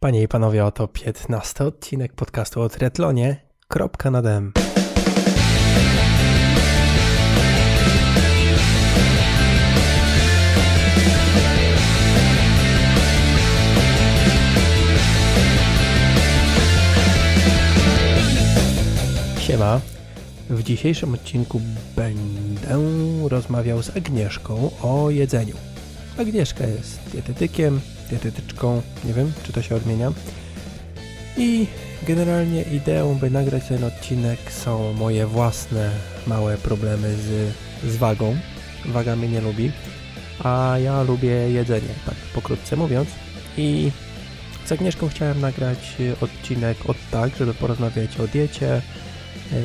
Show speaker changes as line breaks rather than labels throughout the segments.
Panie i panowie, oto 15 odcinek podcastu o triatlonie. Kropka nad M. Siema. W dzisiejszym odcinku będę rozmawiał z Agnieszką o jedzeniu. Agnieszka jest dietetykiem, dietetyczką, nie wiem, czy to się odmienia. I generalnie ideą, by nagrać ten odcinek są moje własne małe problemy z, z wagą. Waga mnie nie lubi, a ja lubię jedzenie, tak pokrótce mówiąc. I z Agnieszką chciałem nagrać odcinek od tak, żeby porozmawiać o diecie e,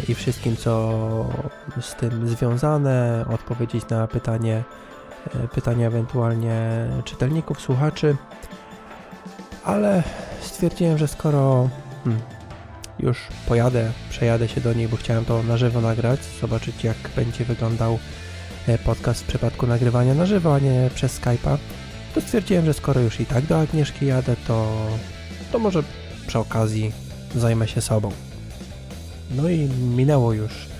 i wszystkim, co z tym związane, odpowiedzieć na pytanie, pytania ewentualnie czytelników, słuchaczy ale stwierdziłem, że skoro hmm, już pojadę, przejadę się do niej, bo chciałem to na żywo nagrać, zobaczyć jak będzie wyglądał e, podcast w przypadku nagrywania na żywo, a nie przez Skype'a, to stwierdziłem, że skoro już i tak do Agnieszki jadę, to, to może przy okazji zajmę się sobą. No i minęło już e,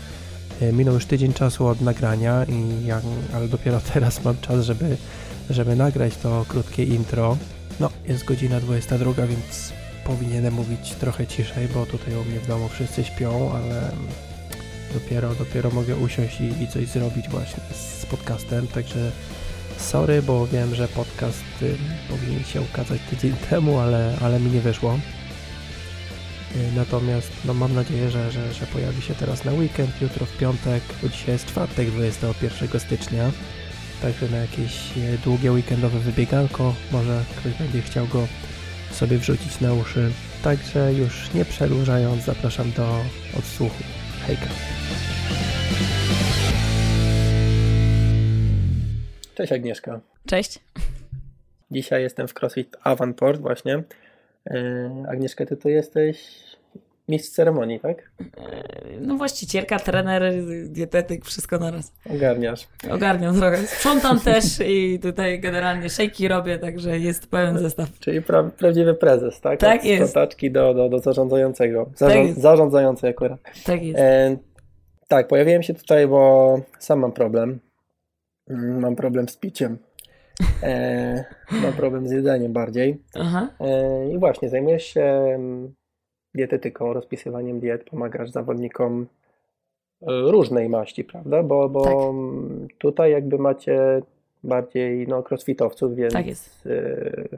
minął już tydzień czasu od nagrania i ja, ale dopiero teraz mam czas, żeby, żeby nagrać to krótkie intro. No, jest godzina 22, więc powinienem mówić trochę ciszej, bo tutaj u mnie w domu wszyscy śpią, ale dopiero, dopiero mogę usiąść i, i coś zrobić właśnie z podcastem, także sorry, bo wiem, że podcast y, powinien się ukazać tydzień temu, ale, ale mi nie wyszło. Y, natomiast no, mam nadzieję, że, że, że pojawi się teraz na weekend, jutro w piątek, bo dzisiaj jest czwartek, 21 stycznia. Także na jakieś e, długie weekendowe wybieganko może ktoś będzie chciał go sobie wrzucić na uszy. Także już nie przedłużając zapraszam do odsłuchu. Hejka. Cześć Agnieszka.
Cześć.
Dzisiaj jestem w CrossFit Avantport właśnie. E, Agnieszka, ty tu jesteś Mistrz ceremonii, tak?
E, no właścicielka, trener, dietetyk, wszystko naraz.
Ogarniasz.
Ogarniam trochę. Sprzątam też i tutaj generalnie szejki robię, także jest pełen zestaw.
Czyli pra prawdziwy prezes, tak?
Tak Od jest.
Sprzątaczki do, do, do zarządzającego. Zarząd tak jest. Zarządzający akurat.
Tak jest. E,
tak, pojawiłem się tutaj, bo sam mam problem. Mm, mam problem z piciem. E, mam problem z jedzeniem bardziej. Aha. E, I właśnie, zajmuję się dietetyką, rozpisywaniem diet, pomagasz zawodnikom e, różnej maści, prawda? Bo, bo tak. tutaj jakby macie bardziej no, crossfitowców, więc
tak jest.
Y,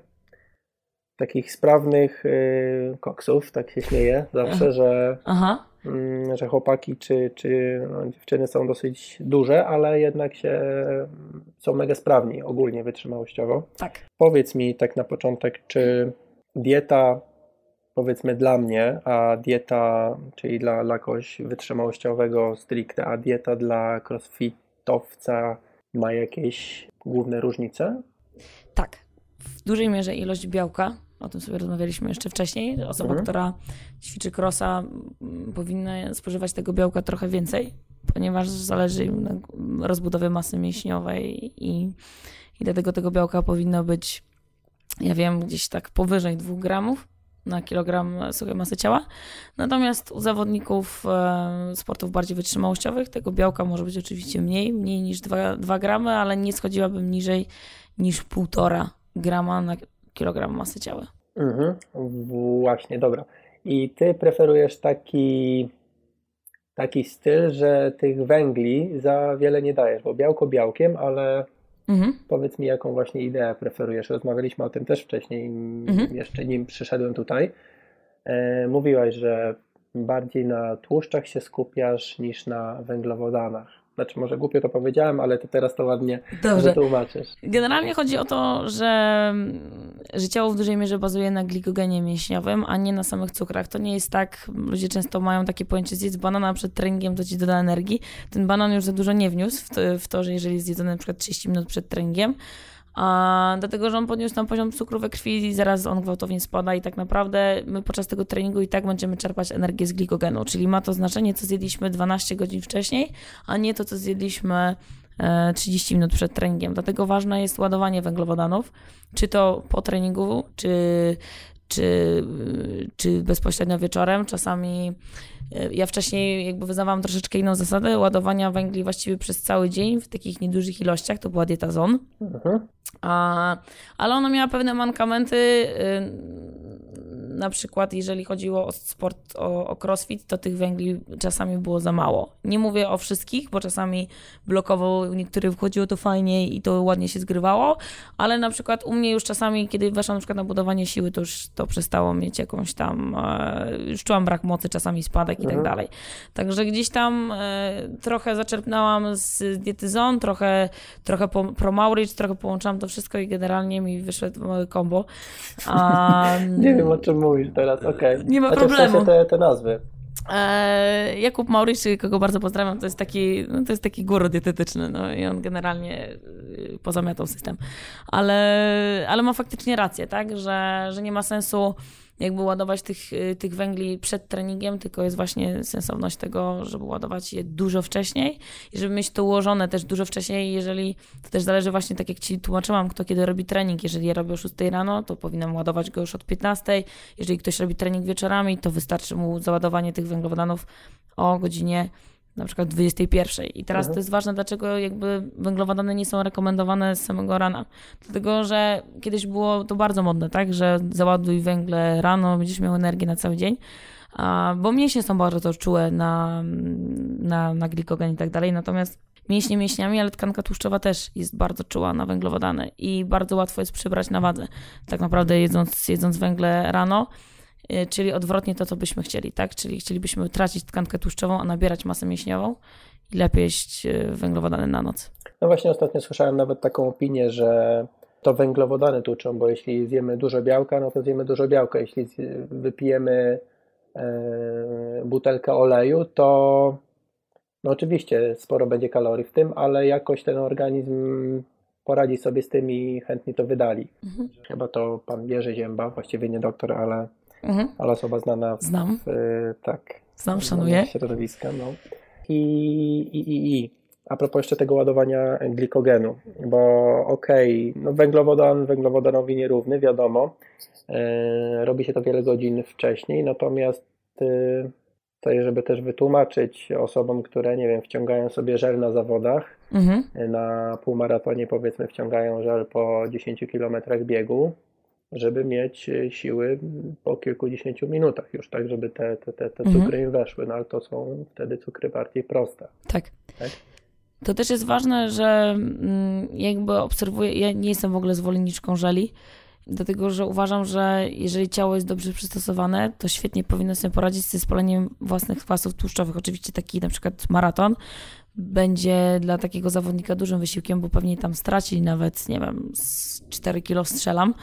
takich sprawnych y, koksów, tak się śmieję zawsze, że, Aha. Y, że chłopaki czy, czy no, dziewczyny są dosyć duże, ale jednak się są mega sprawni ogólnie wytrzymałościowo.
Tak.
Powiedz mi tak na początek, czy dieta powiedzmy dla mnie, a dieta, czyli dla, dla kogoś wytrzymałościowego stricte, a dieta dla crossfitowca ma jakieś główne różnice?
Tak. W dużej mierze ilość białka, o tym sobie rozmawialiśmy jeszcze wcześniej. Osoba, mhm. która ćwiczy crossa, powinna spożywać tego białka trochę więcej, ponieważ zależy im na rozbudowie masy mięśniowej i, i dlatego tego białka powinno być, ja wiem, gdzieś tak powyżej 2 gramów na kilogram suchej masy ciała. Natomiast u zawodników e, sportów bardziej wytrzymałościowych tego białka może być oczywiście mniej, mniej niż 2, 2 gramy, ale nie schodziłabym niżej niż 1,5 grama na kilogram masy ciała.
Mhm, właśnie, dobra. I ty preferujesz taki, taki styl, że tych węgli za wiele nie dajesz, bo białko białkiem, ale Mhm. Powiedz mi, jaką właśnie ideę preferujesz. Rozmawialiśmy o tym też wcześniej, mhm. jeszcze nim przyszedłem tutaj. E, mówiłaś, że bardziej na tłuszczach się skupiasz niż na węglowodanach. Znaczy, może głupio to powiedziałem, ale ty teraz to ładnie Dobrze. wytłumaczysz.
Generalnie chodzi o to, że, że ciało w dużej mierze bazuje na glikogenie mięśniowym, a nie na samych cukrach. To nie jest tak, ludzie często mają takie pojęcie, zjedz banana przed treningiem, to ci doda energii. Ten banan już za dużo nie wniósł w to, w to że jeżeli jest zjedzony na przykład 30 minut przed treningiem, a dlatego, że on podniósł tam poziom cukru we krwi i zaraz on gwałtownie spada i tak naprawdę my podczas tego treningu i tak będziemy czerpać energię z glikogenu, czyli ma to znaczenie, co zjedliśmy 12 godzin wcześniej, a nie to, co zjedliśmy 30 e, minut przed treningiem. Dlatego ważne jest ładowanie węglowodanów, czy to po treningu, czy, czy, czy bezpośrednio wieczorem. Czasami ja wcześniej jakby wyznawałam troszeczkę inną zasadę ładowania węgli właściwie przez cały dzień w takich niedużych ilościach, to była dieta zon. Mhm. A, ale ona miała pewne mankamenty. Na przykład, jeżeli chodziło o sport, o, o crossfit, to tych węgli czasami było za mało. Nie mówię o wszystkich, bo czasami blokowo niektórych wchodziło to fajnie i to ładnie się zgrywało, ale na przykład u mnie już czasami, kiedy weszłam na przykład na budowanie siły, to już to przestało mieć jakąś tam, e, już czułam brak mocy, czasami spadek i tak mhm. dalej. Także gdzieś tam e, trochę zaczerpnęłam z diety zon, trochę, trochę pro Maurich, trochę połączyłam to wszystko i generalnie mi wyszedł mały kombo.
Nie wiem o czym mówisz teraz, okej. Okay.
Nie ma problemu. W
sensie te, te nazwy.
E, Jakub Mauricy, kogo bardzo pozdrawiam, to jest taki, no to jest taki guru dietetyczny, no i on generalnie y, pozamiatał system. Ale, ale ma faktycznie rację, tak, że, że nie ma sensu jakby ładować tych, y, tych węgli przed treningiem, tylko jest właśnie sensowność tego, żeby ładować je dużo wcześniej i żeby mieć to ułożone też dużo wcześniej, jeżeli to też zależy właśnie, tak jak Ci tłumaczyłam, kto kiedy robi trening. Jeżeli ja robię o 6 rano, to powinnam ładować go już od 15. Jeżeli ktoś robi trening wieczorami, to wystarczy mu załadowanie tych węglowodanów o godzinie na przykład 21. I teraz mhm. to jest ważne, dlaczego jakby węglowodany nie są rekomendowane z samego rana. Dlatego, że kiedyś było to bardzo modne, tak, że załaduj węgle rano, będziesz miał energię na cały dzień. A, bo mięśnie są bardzo to czułe na, na, na glikogen i tak dalej, natomiast mięśnie mięśniami, ale tkanka tłuszczowa też jest bardzo czuła na węglowodany i bardzo łatwo jest przybrać na wadze. Tak naprawdę jedząc, jedząc węgle rano, czyli odwrotnie to, co byśmy chcieli, tak? Czyli chcielibyśmy tracić tkankę tłuszczową, a nabierać masę mięśniową i lepiej jeść y, węglowodany na noc.
No właśnie ostatnio słyszałem nawet taką opinię, że to węglowodany tłuczą, bo jeśli zjemy dużo białka, no to zjemy dużo białka. Jeśli wypijemy e, butelkę oleju, to no oczywiście sporo będzie kalorii w tym, ale jakoś ten organizm poradzi sobie z tym i chętnie to wydali. Mhm. Chyba to pan Jerzy Zięba, właściwie nie doktor, ale mhm. ale osoba znana w,
Znam.
W, tak.
Znam, szanuję.
Środowiska, no. I, i, i, i. A propos jeszcze tego ładowania glikogenu, bo okej, okay, no węglowodan węglowodanowi nierówny, wiadomo, e, robi się to wiele godzin wcześniej, natomiast e, to żeby też wytłumaczyć osobom, które, nie wiem, wciągają sobie żel na zawodach, mhm. na półmaratonie powiedzmy wciągają żel po 10 kilometrach biegu, żeby mieć e, siły po kilkudziesięciu minutach już, tak, żeby te, te, te, te mhm. cukry im weszły, no ale to są wtedy cukry bardziej proste.
Tak. tak? To też jest ważne, że mm, jakby obserwuję, ja nie jestem w ogóle zwolenniczką żeli, dlatego że uważam, że jeżeli ciało jest dobrze przystosowane, to świetnie powinno sobie poradzić ze spaleniem własnych kwasów tłuszczowych. Oczywiście taki na przykład maraton będzie dla takiego zawodnika dużym wysiłkiem, bo pewnie tam straci nawet, nie wiem, 4 kilo strzelam,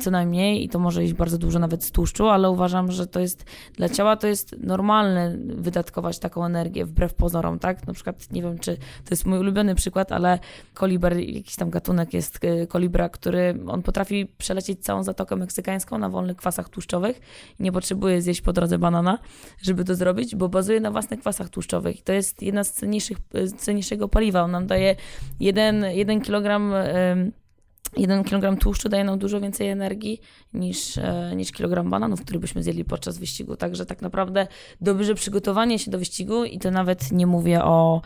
co najmniej i to może iść bardzo dużo nawet z tłuszczu, ale uważam, że to jest dla ciała to jest normalne wydatkować taką energię wbrew pozorom, tak? Na przykład nie wiem, czy to jest mój ulubiony przykład, ale koliber, jakiś tam gatunek jest y, kolibra, który on potrafi przelecieć całą Zatokę Meksykańską na wolnych kwasach tłuszczowych i nie potrzebuje zjeść po drodze banana, żeby to zrobić, bo bazuje na własnych kwasach tłuszczowych. I to jest jedna z cenniejszych, cenniejszego paliwa. On nam daje jeden, jeden kilogram 1 kg tłuszczu daje nam dużo więcej energii niż, e, niż kilogram bananów, który byśmy zjedli podczas wyścigu. Także tak naprawdę dobrze przygotowanie się do wyścigu i to nawet nie mówię o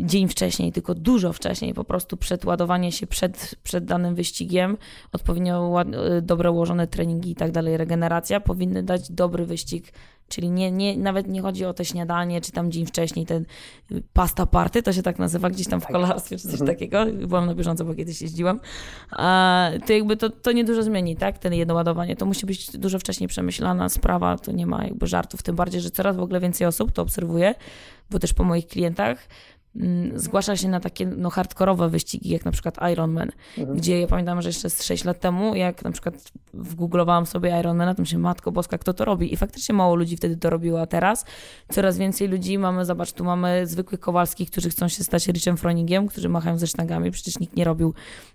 dzień wcześniej, tylko dużo wcześniej, po prostu przed ładowanie się przed, przed danym wyścigiem, odpowiednio e, dobre ułożone treningi i tak dalej, regeneracja powinny dać dobry wyścig Czyli nie, nie, nawet nie chodzi o te śniadanie, czy tam dzień wcześniej, ten pasta party, to się tak nazywa gdzieś tam w tak. kolarstwie, czy coś mhm. takiego. Byłam na bieżąco, bo kiedyś jeździłam. A, to jakby to, to nie dużo zmieni, tak? Ten jedno ładowanie. To musi być dużo wcześniej przemyślana sprawa, to nie ma jakby żartów. Tym bardziej, że coraz w ogóle więcej osób to obserwuję, bo też po moich klientach zgłasza się na takie no, hardkorowe wyścigi, jak na przykład Ironman, mhm. gdzie ja pamiętam, że jeszcze z 6 lat temu, jak na przykład wgooglowałam sobie Ironmana, to myślę, matko boska, kto to robi? I faktycznie mało ludzi wtedy to robiło, a teraz coraz więcej ludzi mamy, zobacz, tu mamy zwykłych Kowalskich, którzy chcą się stać Richem Froningiem, którzy machają ze sztangami, przecież nikt nie robił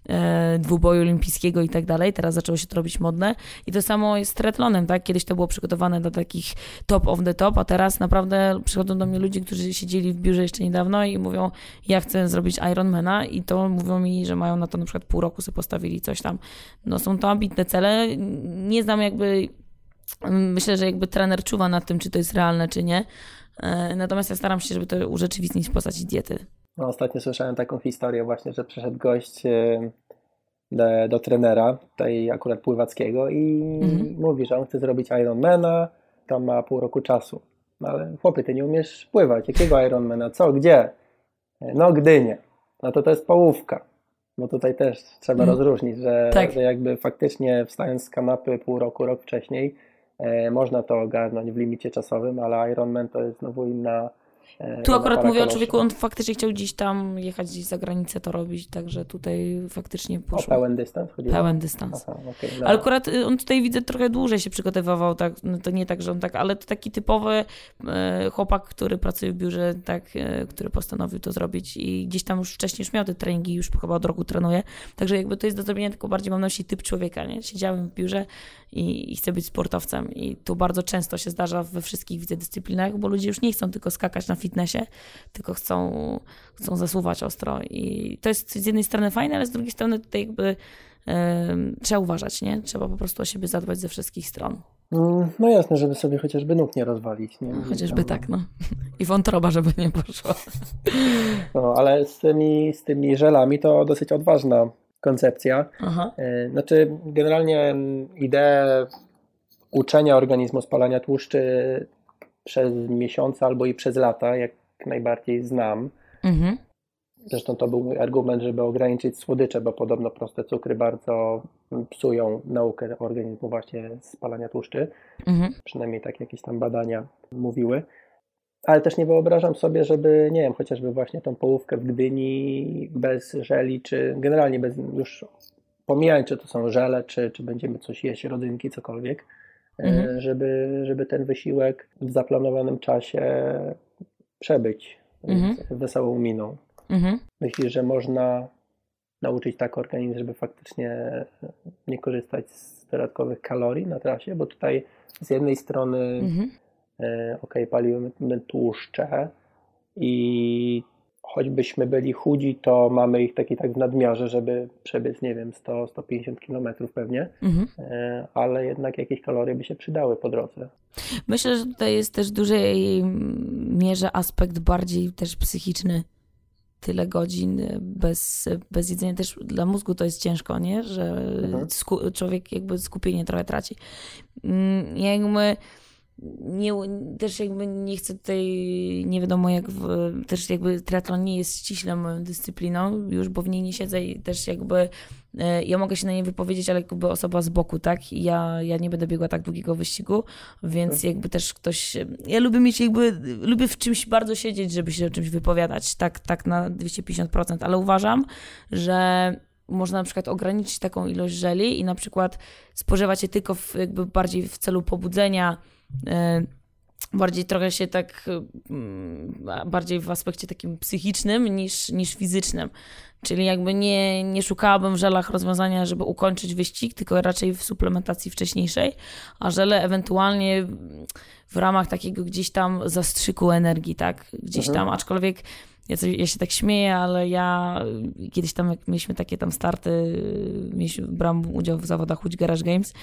e, dwuboju olimpijskiego i tak dalej, teraz zaczęło się to robić modne i to samo jest z triatlonem, tak? Kiedyś to było przygotowane dla takich top of the top, a teraz naprawdę przychodzą do mnie ludzie, którzy siedzieli w biurze jeszcze niedawno i mówią, ja chcę zrobić Ironmana i to mówią mi, że mają na to na przykład pół roku sobie postawili coś tam. No są to ambitne cele. Nie znam jakby, myślę, że jakby trener czuwa nad tym, czy to jest realne, czy nie. E, natomiast ja staram się, żeby to urzeczywistnić w postaci diety.
No, ostatnio słyszałem taką historię właśnie, że przyszedł gość e, do, do trenera, tutaj akurat pływackiego i mhm. mówi, że on chce zrobić Ironmana, tam ma pół roku czasu. No ale chłopie, ty nie umiesz pływać. Jakiego Ironmana? Co? Gdzie? No Gdynie. No to to jest połówka. Bo tutaj też trzeba mhm. rozróżnić, że, tak. że jakby faktycznie wstając z kanapy pół roku, rok wcześniej, e, można to ogarnąć w limicie czasowym, ale Ironman to jest znowu inna
tu akurat mówię o człowieku, on faktycznie chciał gdzieś tam jechać gdzieś za granicę to robić, także tutaj faktycznie poszło.
O pełen dystans chodziło?
Pełen dystans. Aha, okay, ale akurat y, on tutaj widzę trochę dłużej się przygotowywał, tak, no to nie tak, że on tak, ale to taki typowy e, chłopak, który pracuje w biurze, tak, e, który postanowił to zrobić i gdzieś tam już wcześniej już miał te treningi, już chyba od roku trenuje, także jakby to jest do zrobienia tylko bardziej mam na myśli typ człowieka, nie? Siedziałem w biurze i, i chcę być sportowcem i tu bardzo często się zdarza we wszystkich widzę dyscyplinach, bo ludzie już nie chcą tylko skakać na fitnessie, tylko chcą, chcą zasuwać ostro. I to jest z jednej strony fajne, ale z drugiej strony tutaj jakby trzeba uważać, nie? Trzeba po prostu o siebie zadbać ze wszystkich stron.
Mm, no jasne, żeby sobie chociażby nóg nie rozwalić. Nie?
Chociażby tam... tak, no. I wątroba, żeby nie poszło.
No, ale z tymi, z tymi żelami to dosyć odważna koncepcja. Aha. E, znaczy, generalnie ideę uczenia organizmu spalania tłuszczy przez miesiące albo i przez lata, jak najbardziej znam. Mhm. Zresztą to był mój argument, żeby ograniczyć słodycze, bo podobno proste cukry bardzo psują naukę organizmu właśnie spalania tłuszczy. Mhm. Przynajmniej tak jakieś tam badania mówiły. Ale też nie wyobrażam sobie, żeby, nie wiem, chociażby właśnie tą połówkę w Gdyni bez żeli, czy generalnie bez, już pomijając, czy to są żele, czy, czy będziemy coś jeść, rodzynki, cokolwiek, mhm. żeby, żeby ten wysiłek w zaplanowanym czasie przebyć mhm. wesołą miną. Mhm. Myślisz, że można nauczyć tak organizm, żeby faktycznie nie korzystać z dodatkowych kalorii na trasie, bo tutaj z jednej strony mhm. e, ok, palimy tłuszcze i choćbyśmy byli chudzi, to mamy ich taki tak w nadmiarze, żeby przebiec, nie wiem, 100-150 km pewnie, mhm. E, ale jednak jakieś kalorie by się przydały po drodze.
Myślę, że tutaj jest też w dużej mierze aspekt bardziej też psychiczny. Tyle godzin bez, bez jedzenia też dla mózgu to jest ciężko, nie? Że mhm. człowiek jakby skupienie trochę traci. Mm, jakby nie, też jakby nie chcę tutaj, nie wiadomo jak, w, też jakby triatlon nie jest ściśle moją dyscypliną już, bo w niej nie siedzę i też jakby e, ja mogę się na niej wypowiedzieć, ale jakby osoba z boku, tak? Ja, ja nie będę biegła tak długiego wyścigu, więc mhm. jakby też ktoś, ja lubię mieć jakby, lubię w czymś bardzo siedzieć, żeby się o czymś wypowiadać, tak, tak na 250%, ale uważam, że można na przykład ograniczyć taką ilość żeli i na przykład spożywać je tylko w, jakby bardziej w celu pobudzenia E, bardziej trochę się tak, mm, bardziej w aspekcie takim psychicznym niż, niż fizycznym. Czyli jakby nie, nie szukałabym w żelach rozwiązania, żeby ukończyć wyścig, tylko raczej w suplementacji wcześniejszej, a żele ewentualnie w ramach takiego gdzieś tam zastrzyku energii, tak? Gdzieś mhm. tam, aczkolwiek ja, ja się tak śmieję, ale ja kiedyś tam, jak mieliśmy takie tam starty, mieliśmy, brałam udział w zawodach Łódź Garage Games,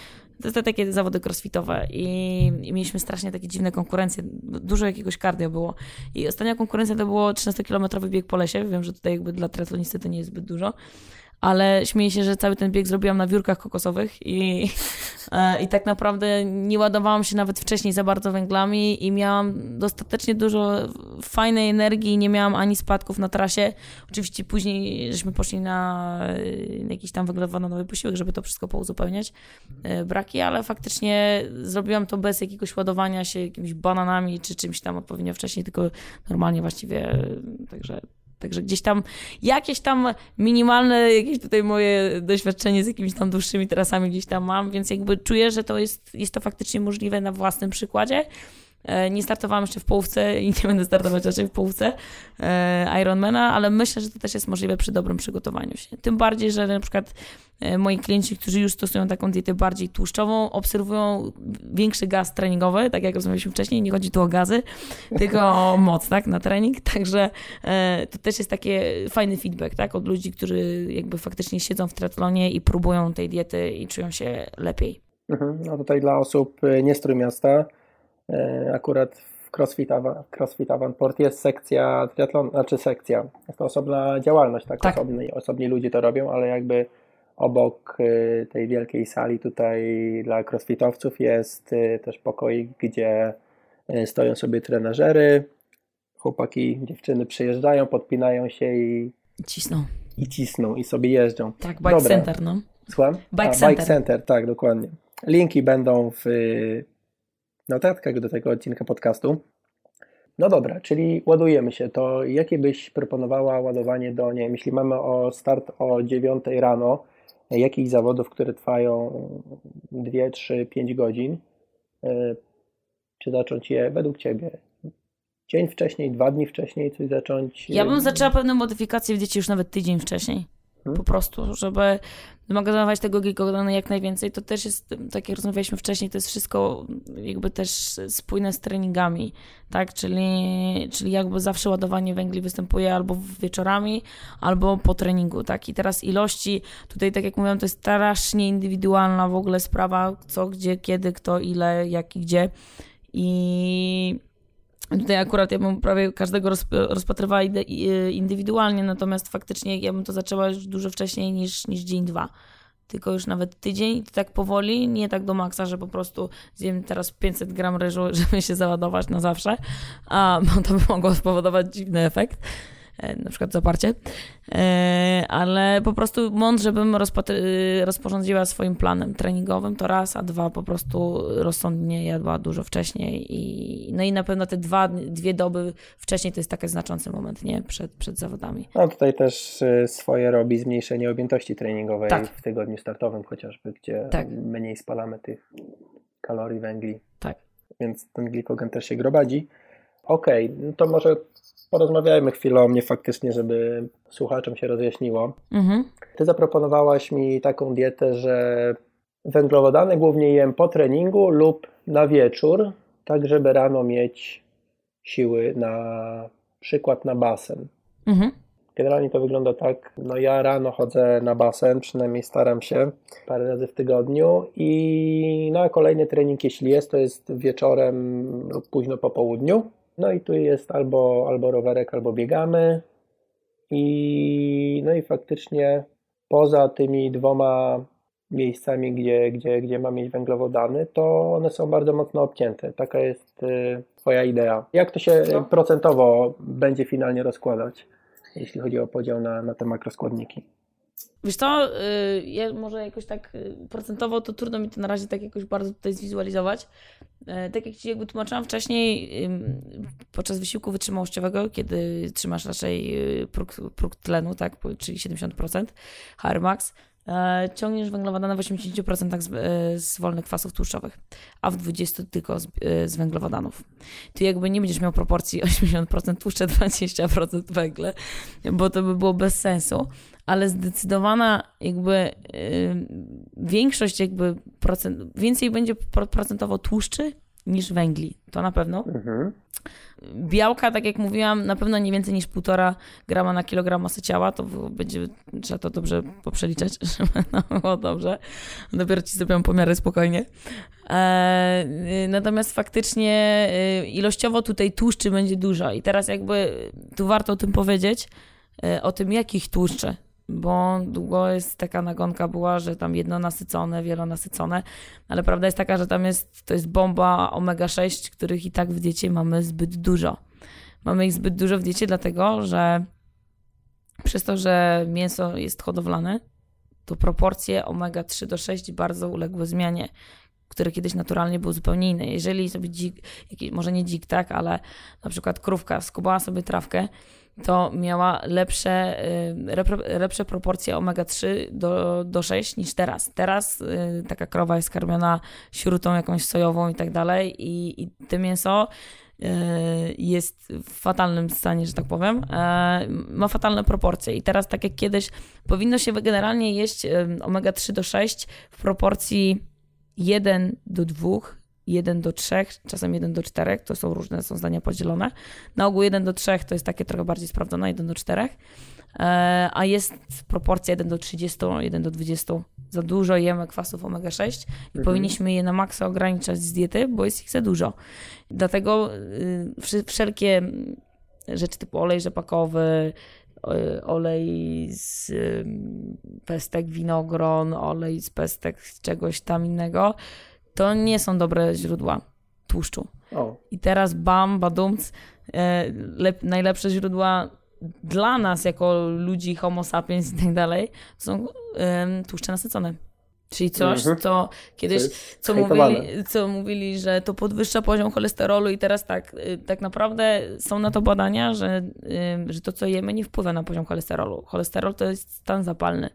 to te takie zawody crossfitowe i, i, mieliśmy strasznie takie dziwne konkurencje, dużo jakiegoś cardio było. I ostatnia konkurencja to było 13-kilometrowy bieg po lesie, wiem, że tutaj jakby dla triatlonisty to nie jest zbyt dużo, ale śmieję się, że cały ten bieg zrobiłam na wiórkach kokosowych i, e, i tak naprawdę nie ładowałam się nawet wcześniej za bardzo węglami i miałam dostatecznie dużo fajnej energii, nie miałam ani spadków na trasie. Oczywiście później żeśmy poszli na, na jakiś tam węglowodanowy posiłek, żeby to wszystko pouzupełniać, e, braki, ale faktycznie zrobiłam to bez jakiegoś ładowania się jakimiś bananami czy czymś tam odpowiednio wcześniej, tylko normalnie właściwie, także Także gdzieś tam jakieś tam minimalne, jakieś tutaj moje doświadczenie z jakimiś tam dłuższymi trasami gdzieś tam mam, więc jakby czuję, że to jest, jest to faktycznie możliwe na własnym przykładzie. E, nie startowałam jeszcze w połówce i nie będę startować raczej w połówce e, Ironmana, ale myślę, że to też jest możliwe przy dobrym przygotowaniu się. Tym bardziej, że na przykład e, moi klienci, którzy już stosują taką dietę bardziej tłuszczową, obserwują większy gaz treningowy, tak jak rozmawialiśmy wcześniej, nie chodzi tu o gazy, tylko o moc, tak, na trening, także to też jest taki fajny feedback, tak, od ludzi, którzy jakby faktycznie siedzą w triatlonie i próbują tej diety i czują się lepiej.
Mhm. No tutaj dla osób nie z Trójmiasta, E, akurat w CrossFit, CrossFit jest sekcja triatlon, znaczy sekcja, jest to osobna działalność, tak, tak. Osobni, osobni ludzie to robią, ale jakby obok e, tej wielkiej sali tutaj dla crossfitowców jest e, też pokoik, gdzie stoją sobie trenażery, chłopaki, dziewczyny przyjeżdżają, podpinają się i
cisną.
I cisną i sobie jeżdżą.
Tak, Bike Dobra. Center, no.
Słucham?
Bike, A, Center.
bike Center, tak, dokładnie. Linki będą w notatkach do tego odcinka podcastu. No dobra, czyli ładujemy się. To jakie byś proponowała ładowanie do, nie wiem, jeśli mamy o start o 9 rano, jakichś zawodów, które trwają 2, 3, 5 godzin, e, czy zacząć je według Ciebie dzień wcześniej, dwa dni wcześniej coś zacząć?
Ja bym zaczęła pewne modyfikacje w dzieci już nawet tydzień wcześniej. Hmm? Po prostu, żeby magazynować tego glikogenu jak najwięcej. To też jest, tak jak rozmawialiśmy wcześniej, to jest wszystko jakby też spójne z treningami, tak? Czyli, czyli jakby zawsze ładowanie węgli występuje albo wieczorami, albo po treningu, tak? I teraz ilości, tutaj tak jak mówiłam, to jest strasznie indywidualna w ogóle sprawa, co, gdzie, kiedy, kto, ile, jak i gdzie. I Tutaj akurat ja bym prawie każdego rozpatrywała indywidualnie, natomiast faktycznie ja bym to zaczęła już dużo wcześniej niż, niż dzień, dwa. Tylko już nawet tydzień, tak powoli, nie tak do maksa, że po prostu zjem teraz 500 gram ryżu, żeby się załadować na zawsze, a, bo to by mogło spowodować dziwny efekt. E, na przykład zaparcie, ale po prostu mądrze bym rozporządziła swoim planem treningowym, to raz, a dwa po prostu rozsądnie jadła dużo wcześniej i no i na pewno te dwa, dwie doby wcześniej to jest taki znaczący moment, nie? Przed, przed zawodami.
No tutaj też e, swoje robi zmniejszenie objętości treningowej tak. w tygodniu startowym chociażby, gdzie tak. mniej spalamy tych kalorii, węgli.
Tak.
Więc ten glikogen też się grobadzi. Okej, okay, no to może porozmawiajmy chwilę o mnie faktycznie, żeby słuchaczom się rozjaśniło. Mhm. Ty zaproponowałaś mi taką dietę, że węglowodany głównie jem po treningu lub na wieczór, tak żeby rano mieć siły na przykład na basen. Mhm. Generalnie to wygląda tak, no ja rano chodzę na basen, przynajmniej staram się parę razy w tygodniu i na kolejny trening, jeśli jest, to jest wieczorem lub późno po południu. No i tu jest albo, albo rowerek, albo biegamy. I, no i faktycznie poza tymi dwoma miejscami, gdzie, gdzie, gdzie ma mieć węglowodany, to one są bardzo mocno obcięte. Taka jest y, Twoja idea. Jak to się no. procentowo będzie finalnie rozkładać, jeśli chodzi o podział na, na te makroskładniki?
Wiesz to, y, ja może jakoś tak y, procentowo to trudno mi to na razie tak jakoś bardzo tutaj zwizualizować. E, tak jak Ci jakby tłumaczyłam wcześniej, podczas wysiłku wytrzymałościowego, kiedy trzymasz raczej y, próg, próg tlenu, tak, czyli 70% HR max, ciągniesz węglowodany w 80% z, e, z wolnych kwasów tłuszczowych, a w 20% tylko z, z węglowodanów. Ty jakby nie będziesz miał proporcji 80% tłuszcze, 20% węgle, bo to by było bez sensu ale zdecydowana jakby większość jakby procent, więcej będzie procentowo tłuszczy niż węgli, to na pewno. Mhm. Białka, tak jak mówiłam, na pewno nie więcej niż 1,5 grama na kilogram masy ciała, to będzie, trzeba to dobrze poprzeliczać, żeby było dobrze. Dopiero ci zrobią pomiary spokojnie. E, natomiast faktycznie y, ilościowo tutaj tłuszczy będzie dużo i teraz jakby tu warto o tym powiedzieć, y, o tym jakich tłuszczy bo długo jest taka nagonka była, że tam jedno nasycone, wielonasycone, ale prawda jest taka, że tam jest, to jest bomba omega-6, których i tak w diecie mamy zbyt dużo. Mamy ich zbyt dużo w diecie dlatego, że przez to, że mięso jest hodowlane, to proporcje omega-3 do 6 bardzo uległy zmianie, który kiedyś naturalnie był zupełnie inny. Jeżeli sobie dzik, może nie dzik, tak, ale na przykład krówka skubała sobie trawkę, to miała lepsze, y, lepsze proporcje omega-3 do, do 6 niż teraz. Teraz y, taka krowa jest karmiona śrutą jakąś sojową i tak dalej i, i to mięso y, jest w fatalnym stanie, że tak powiem, ma fatalne proporcje. I teraz, tak jak kiedyś, powinno się generalnie jeść omega-3 do 6 w proporcji 1 do 2, 1 do 3, czasem 1 do 4, to są różne, są zdania podzielone. Na ogół 1 do 3 to jest takie trochę bardziej sprawdzone, 1 do 4, e, a jest proporcja 1 do 30, 1 do 20. Za dużo jemy kwasów omega-6 i mhm. powinniśmy je na maksa ograniczać z diety, bo jest ich za dużo. Dlatego y, wszelkie rzeczy typu olej rzepakowy, olej z y, pestek winogron, olej z pestek czegoś tam innego, to nie są dobre źródła tłuszczu. O. I teraz bam, badumc, lep, najlepsze źródła dla nas jako ludzi, homo sapiens i tak dalej, są tłuszcze nasycone. Czyli coś, mhm. co kiedyś, co mówili, co mówili, że to podwyższa poziom cholesterolu i teraz tak, y, tak naprawdę są na to badania, że, y, że to, co jemy, nie wpływa na poziom cholesterolu. Cholesterol to jest stan zapalny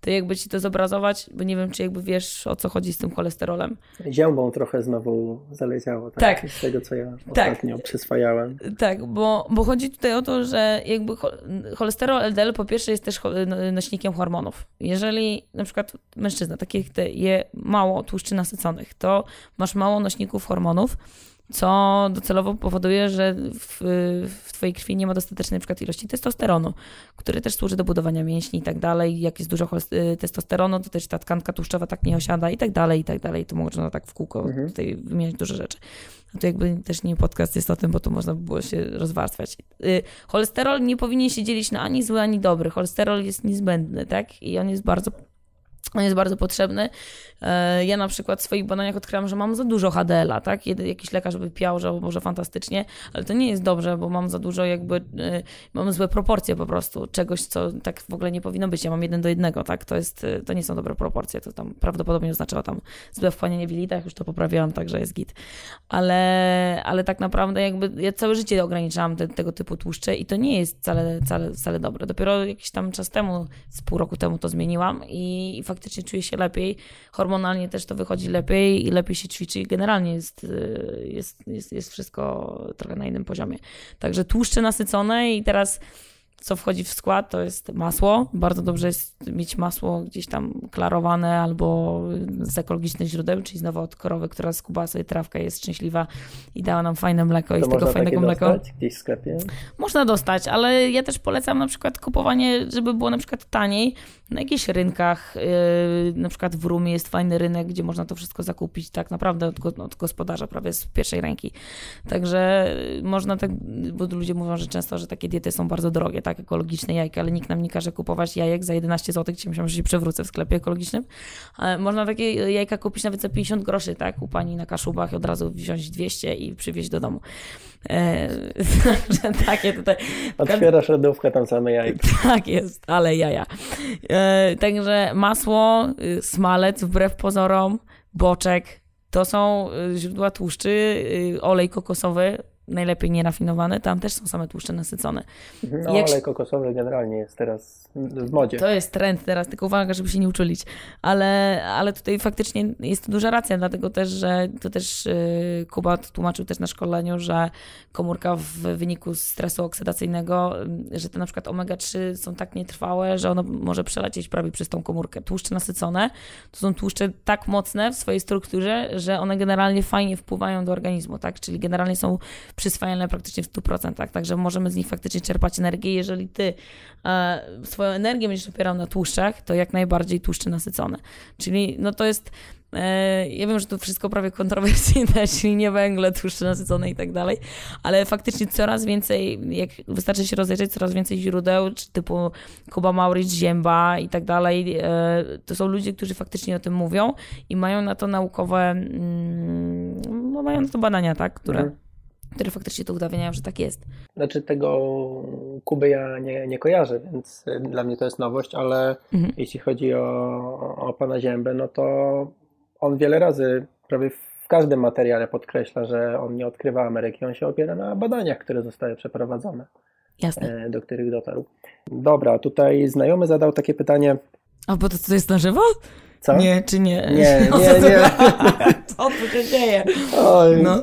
to jakby ci to zobrazować, bo nie wiem, czy jakby wiesz, o co chodzi z tym cholesterolem.
Ziębą trochę znowu zaleciało, tak? tak. Z tego, co ja tak. ostatnio przyswajałem.
Tak, bo, bo chodzi tutaj o to, że jakby cholesterol LDL po pierwsze jest też no, nośnikiem hormonów. Jeżeli na przykład mężczyzna, taki jak ty, je mało tłuszczy nasyconych, to masz mało nośników hormonów, co docelowo powoduje, że w, w twojej krwi nie ma dostatecznej na przykład ilości testosteronu, który też służy do budowania mięśni i tak dalej. Jak jest dużo y, testosteronu, to też ta tkanka tłuszczowa tak nie osiada i tak dalej, i tak dalej. To można tak w kółko mhm. tutaj wymieniać dużo rzeczy. No to jakby też nie podcast jest o tym, bo to można by było się rozwarstwiać. Y, cholesterol nie powinien się dzielić na ani zły, ani dobry. Cholesterol jest niezbędny, tak? I on jest bardzo on jest bardzo potrzebny. E, ja na przykład w swoich badaniach odkryłam, że mam za dużo HDL-a, tak? Jakiś lekarz by piał, że może fantastycznie, ale to nie jest dobrze, bo mam za dużo jakby, e, mam złe proporcje po prostu, czegoś, co tak w ogóle nie powinno być. Ja mam jeden do jednego, tak? To jest, e, to nie są dobre proporcje, to tam prawdopodobnie oznaczało tam złe wchłanianie w jelitach, już to poprawiłam, także jest git. Ale, ale tak naprawdę jakby ja całe życie ograniczałam te, tego typu tłuszcze i to nie jest wcale, wcale, wcale dobre. Dopiero jakiś tam czas temu, z pół roku temu to zmieniłam i, i faktycznie czuję się lepiej. Hormonalnie też to wychodzi lepiej i lepiej się ćwiczy i generalnie jest, y, jest, jest, jest wszystko trochę na innym poziomie. Także tłuszcze nasycone i teraz co wchodzi w skład, to jest masło. Bardzo dobrze jest mieć masło gdzieś tam klarowane albo z ekologicznych źródeł, czyli znowu od krowy, która skubała sobie trawkę, jest szczęśliwa i dała nam fajne mleko to i z tego fajnego mleka.
gdzieś w sklepie?
Można dostać, ale ja też polecam na przykład kupowanie, żeby było na przykład taniej na jakichś rynkach. Yy, na przykład w Rumie jest fajny rynek, gdzie można to wszystko zakupić tak naprawdę od, od gospodarza, prawie z pierwszej ręki. Także można tak, bo ludzie mówią, że często, że takie diety są bardzo drogie tak, ekologiczne jajka, ale nikt nam nie każe kupować jajek za 11 zł, gdzie myślałam, że się przewrócę w sklepie ekologicznym. Ale można takie jajka kupić nawet za 50 groszy, tak, u pani na Kaszubach i od razu wziąć 200 i przywieźć do domu. E, takie tutaj.
Otwierasz lodówkę, tam same jajka.
Tak jest, ale jaja. E, także masło, y, smalec wbrew pozorom, boczek, to są y, źródła tłuszczy, y, olej kokosowy, najlepiej nierafinowane, tam też są same tłuszcze nasycone.
No, Jak... olej kokosowy generalnie jest teraz w modzie.
To jest trend teraz, tylko uwaga, żeby się nie uczulić. Ale, ale tutaj faktycznie jest duża racja, dlatego też, że to też yy, Kuba tłumaczył też na szkoleniu, że komórka w wyniku stresu oksydacyjnego, yy, że te na przykład omega-3 są tak nietrwałe, że ono może przelecieć prawie przez tą komórkę. Tłuszcze nasycone to są tłuszcze tak mocne w swojej strukturze, że one generalnie fajnie wpływają do organizmu, tak? Czyli generalnie są przyswajalne praktycznie w 100%, także możemy z nich faktycznie czerpać energię. Jeżeli ty e, swoją energię będziesz opierał na tłuszczach, to jak najbardziej tłuszcze nasycone. Czyli no to jest e, ja wiem, że to wszystko prawie kontrowersyjne, czyli nie węgle, tłuszcze nasycone i tak dalej, ale faktycznie coraz więcej, jak wystarczy się rozejrzeć, coraz więcej źródeł, typu Kuba Mauricz, Zięba i tak dalej, e, to są ludzie, którzy faktycznie o tym mówią i mają na to naukowe, mm, no mają na to badania, tak, które... Które faktycznie to udawniają, że tak jest.
Znaczy tego Kuby ja nie, nie kojarzę, więc dla mnie to jest nowość, ale mhm. jeśli chodzi o, o pana Ziębę, no to on wiele razy prawie w każdym materiale podkreśla, że on nie odkrywa Ameryki, on się opiera na badaniach, które zostały przeprowadzone,
Jasne.
e, do których dotarł. Dobra, tutaj znajomy zadał takie pytanie.
A bo to, to jest na żywo?
Co?
Nie, czy nie?
Nie,
No,
nie,
to-
nie.
Co tu się dzieje?
Oj.
No.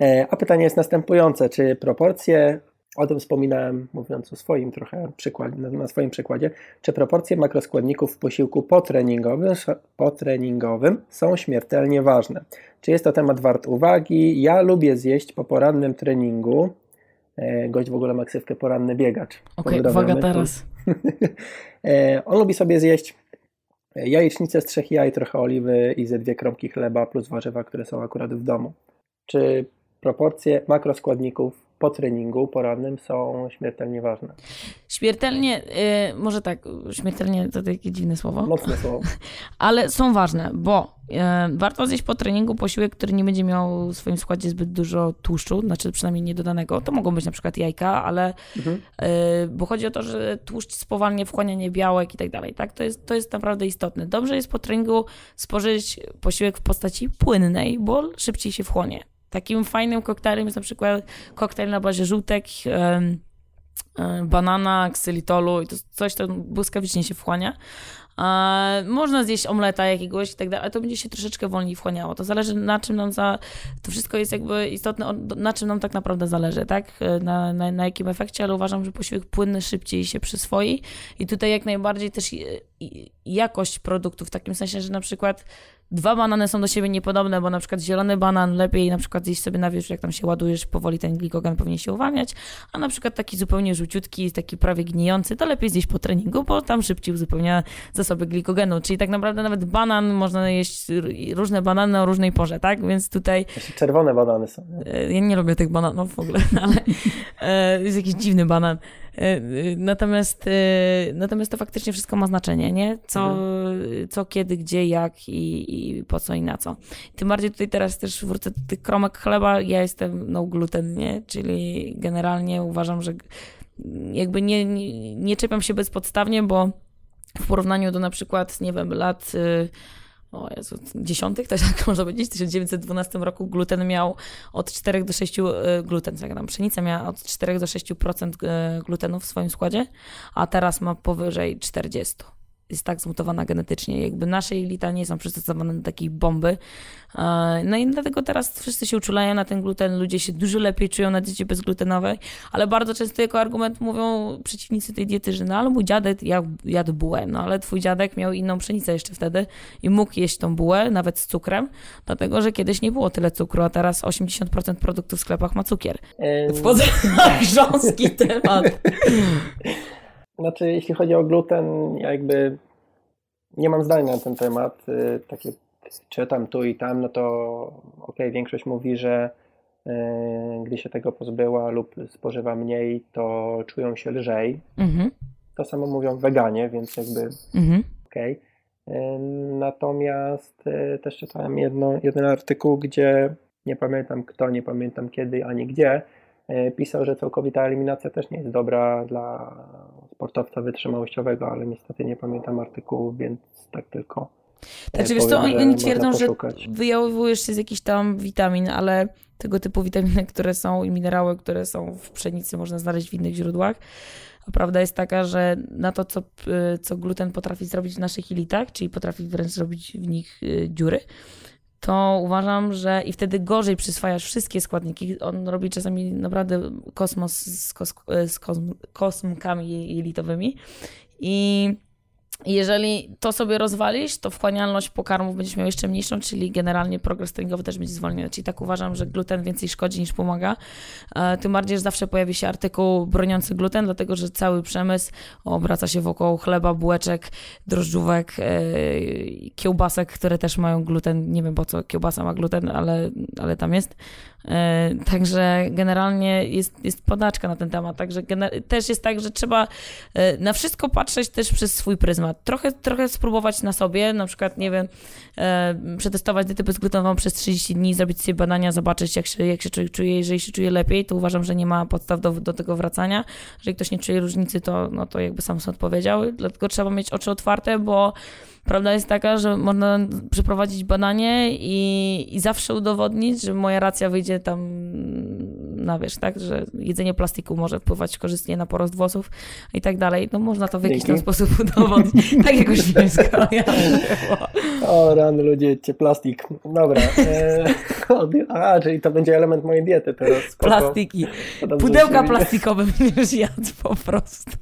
E, A pytanie jest następujące. Czy proporcje, o tym wspominałem mówiąc o swoim trochę przykładzie, na- na swoim przykładzie, czy proporcje makroskładników w posiłku potreningowym, potreningowym są śmiertelnie ważne? Czy jest to temat wart uwagi? Ja lubię zjeść po porannym treningu. E, Gość w ogóle ma ksywkę poranny biegacz.
Okej,
Pozdrawiamy.
uwaga teraz.
E, On lubi sobie zjeść jajecznicę z trzech jaj, trochę oliwy i ze dwie kromki chleba plus warzywa, które są akurat w domu. Czy proporcje makroskładników po treningu porannym są śmiertelnie ważne?
Śmiertelnie, y, może tak, śmiertelnie to takie dziwne słowo,
Mocne słowo.
ale są ważne, bo y, warto zjeść po treningu posiłek, który nie będzie miał w swoim składzie zbyt dużo tłuszczu, znaczy przynajmniej niedodanego. To mogą być na przykład jajka, ale
Mhm.
y, bo chodzi o to, że tłuszcz spowalnia wchłanianie białek i tak dalej, tak? To jest, to jest naprawdę istotne. Dobrze jest po treningu spożyć posiłek w postaci płynnej, bo szybciej się wchłonie. Takim fajnym koktajlem jest na przykład koktajl na bazie żółtek, e, banana, ksylitolu i to coś, co błyskawicznie się wchłania. E, można zjeść omleta jakiegoś i tak dalej, ale to będzie się troszeczkę wolniej wchłaniało. To zależy na czym nam za... To wszystko jest jakby istotne, na czym nam tak naprawdę zależy, tak? E, Na, na, na jakim efekcie, ale uważam, że posiłek płynny szybciej się przyswoi i tutaj jak najbardziej też i- jakość produktu, w takim sensie, że na przykład dwa banany są do siebie niepodobne, bo na przykład zielony banan lepiej na przykład zjeść sobie na wierzch, jak tam się ładujesz, powoli ten glikogen powinien się uwalniać, a na przykład taki zupełnie żółciutki, taki prawie gnijący, to lepiej zjeść po treningu, bo tam szybciej uzupełnia zasoby glikogenu, czyli tak naprawdę nawet banan, można jeść różne banany o różnej porze, tak? Więc tutaj
Jeszcze czerwone banany są. nie?
E, Ja nie lubię tych bananów w ogóle, ale e, jest jakiś dziwny banan. E, e, Natomiast, e, natomiast to faktycznie wszystko ma znaczenie, nie? Co, co kiedy, gdzie, jak i, i po co i na co. Tym bardziej tutaj teraz też wrócę do tych kromek chleba. Ja jestem no gluten, nie? Czyli generalnie uważam, że jakby nie, nie, nie czepiam się bezpodstawnie, bo w porównaniu do na przykład, nie wiem, lat y, o Jezu, dziesiątych, też tak można powiedzieć, w 1912 roku gluten miał od 4 do 6, y, gluten, jak tam pszenica miała od 4 do 6% y, glutenu w swoim składzie, a teraz ma powyżej 40. Jest tak zmutowana genetycznie. Jakby nasze jelita nie są przystosowane do takiej bomby. E, No i dlatego teraz wszyscy się uczulają na ten gluten, ludzie się dużo lepiej czują na diecie bezglutenowej, ale bardzo często jako argument mówią przeciwnicy tej diety, że no ale mój dziadek jadł, jadł bułę, no ale twój dziadek miał inną pszenicę jeszcze wtedy i mógł jeść tą bułę, nawet z cukrem, dlatego, że kiedyś nie było tyle cukru, a teraz 80% produktów w sklepach ma cukier. Wchodzę na grząski temat.
Znaczy, jeśli chodzi o gluten, ja jakby nie mam zdania na ten temat. Y, Takie czytam tu i tam, no to okej, większość mówi, że y, gdy się tego pozbyła lub spożywa mniej, to czują się lżej.
Mhm,
To samo mówią weganie, więc jakby
mhm.
okej. Ym, Natomiast y, też czytałem jedno, jeden artykuł, gdzie nie pamiętam kto, nie pamiętam kiedy ani gdzie, pisał, że całkowita eliminacja też nie jest dobra dla sportowca wytrzymałościowego, ale niestety nie pamiętam artykułu, więc tak tylko.
Znaczy, wiesz co,
powiem,
oni twierdzą, że
poszukać.
wyjałowujesz się z jakichś tam witamin, ale tego typu witaminy, które są i minerały, które są w pszenicy, można znaleźć w innych źródłach. A prawda jest taka, że na to, co, y, co gluten potrafi zrobić w naszych jelitach, czyli potrafi wręcz zrobić w nich y, dziury, to uważam, że i wtedy gorzej przyswajasz wszystkie składniki. On robi czasami naprawdę kosmos z, kos, z kosm, kosmkami jelitowymi. I jeżeli to sobie rozwalisz, to wchłanialność pokarmów będziesz miał jeszcze mniejszą, czyli generalnie progres treningowy też będzie zwolniony. Czyli tak uważam, że gluten więcej szkodzi niż pomaga. E, Tym bardziej, że zawsze pojawi się artykuł broniący gluten, dlatego że cały przemysł obraca się wokół chleba, bułeczek, drożdżówek, e, kiełbasek, które też mają gluten. Nie wiem po co kiełbasa ma gluten, ale, ale tam jest. E, Także generalnie jest, jest podaczka na ten temat. Także też jest tak, że trzeba e, na wszystko patrzeć też przez swój pryzmat. Trochę, trochę spróbować na sobie, na przykład, nie wiem, e, przetestować dietę bezglutenową przez 30 dni, zrobić sobie badania, zobaczyć jak się, jak się czuje. Jeżeli się czuje lepiej, to uważam, że nie ma podstaw do, do tego wracania. Jeżeli ktoś nie czuje różnicy, to, no to jakby sam sobie odpowiedział. Dlatego trzeba mieć oczy otwarte, bo prawda jest taka, że można przeprowadzić badanie i, i zawsze udowodnić, że moja racja wyjdzie tam na wiesz, tak, że jedzenie plastiku może wpływać korzystnie na porost włosów i tak dalej. No można to w jakiś tam sposób udowodnić. tak jakoś nie
O rany ludzie, jedźcie plastik. Dobra. E, a, czyli to będzie element mojej diety teraz.
Spoko. Plastiki. Pudełka plastikowe będziesz jadł po prostu.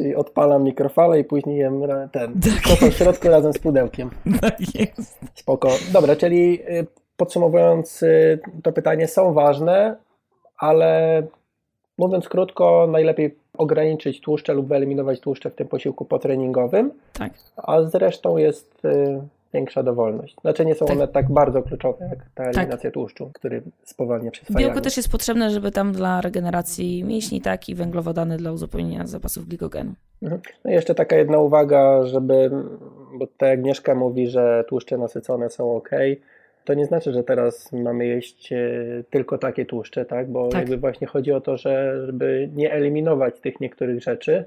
Czyli odpalam mikrofalę i później jem ten, tak. to w środku razem z pudełkiem.
Tak jest.
Spoko. Dobra, czyli y, podsumowując y, to pytanie, są ważne, ale mówiąc krótko, najlepiej ograniczyć tłuszcze lub wyeliminować tłuszcze w tym posiłku potreningowym,
tak.
a zresztą jest y, większa dowolność. Znaczy nie są tak. one tak bardzo kluczowe jak ta tak. eliminacja tak. tłuszczu, który spowalnia przyswajanie.
Białko też jest potrzebne, żeby tam dla regeneracji mięśni, tak i węglowodany dla uzupełnienia zapasów glikogenu.
Mhm. No i jeszcze taka jedna uwaga, żeby, bo ta Agnieszka mówi, że tłuszcze nasycone są ok, to nie znaczy, że teraz mamy jeść e, tylko takie tłuszcze, tak? Bo tak. jakby właśnie chodzi o to, że żeby nie eliminować tych niektórych rzeczy,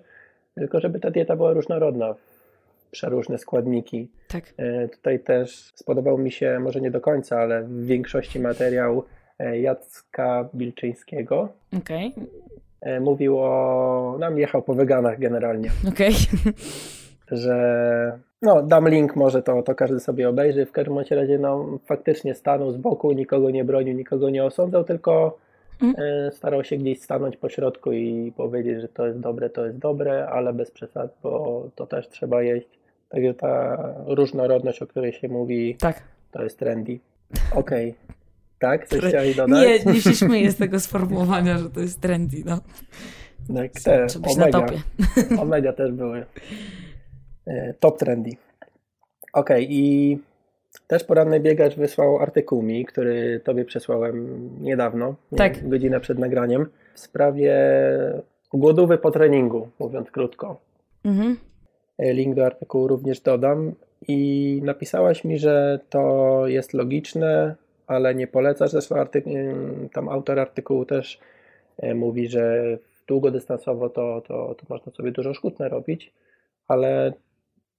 tylko żeby ta dieta była różnorodna przeróżne składniki.
Tak.
E, tutaj też spodobał mi się, może nie do końca, ale w większości materiał e, Jacka Bilczyńskiego.
Okej.
Okay. Mówił o... nam jechał po weganach generalnie.
Okej. Okay.
Że no, dam link, może to, to każdy sobie obejrzy. W każdym razie, no, faktycznie stanął z boku, nikogo nie bronił, nikogo nie osądzał, tylko mm. starał się gdzieś stanąć po środku i powiedzieć, że to jest dobre, to jest dobre, ale bez przesad, bo to też trzeba jeść. Także ta różnorodność, o której się mówi,
tak.
to jest trendy. Okej. Okay. Tak? Coś chciałeś dodać?
Nie, nie się śmieję z tego sformułowania, że to jest trendy, no.
Tak, te, omega, omega też były. E, top trendy. Okej, okay, i też poranny biegacz wysłał artykuł mi, który tobie przesłałem niedawno,
tak.
godzinę przed nagraniem, w sprawie głodówy po treningu, mówiąc krótko. Mhm. E, link do artykułu również dodam. I napisałaś mi, że to jest logiczne, ale nie polecasz. Zresztą artyk- tam autor artykułu też e, mówi, że długodystansowo to, to, to można sobie dużo szkód narobić, ale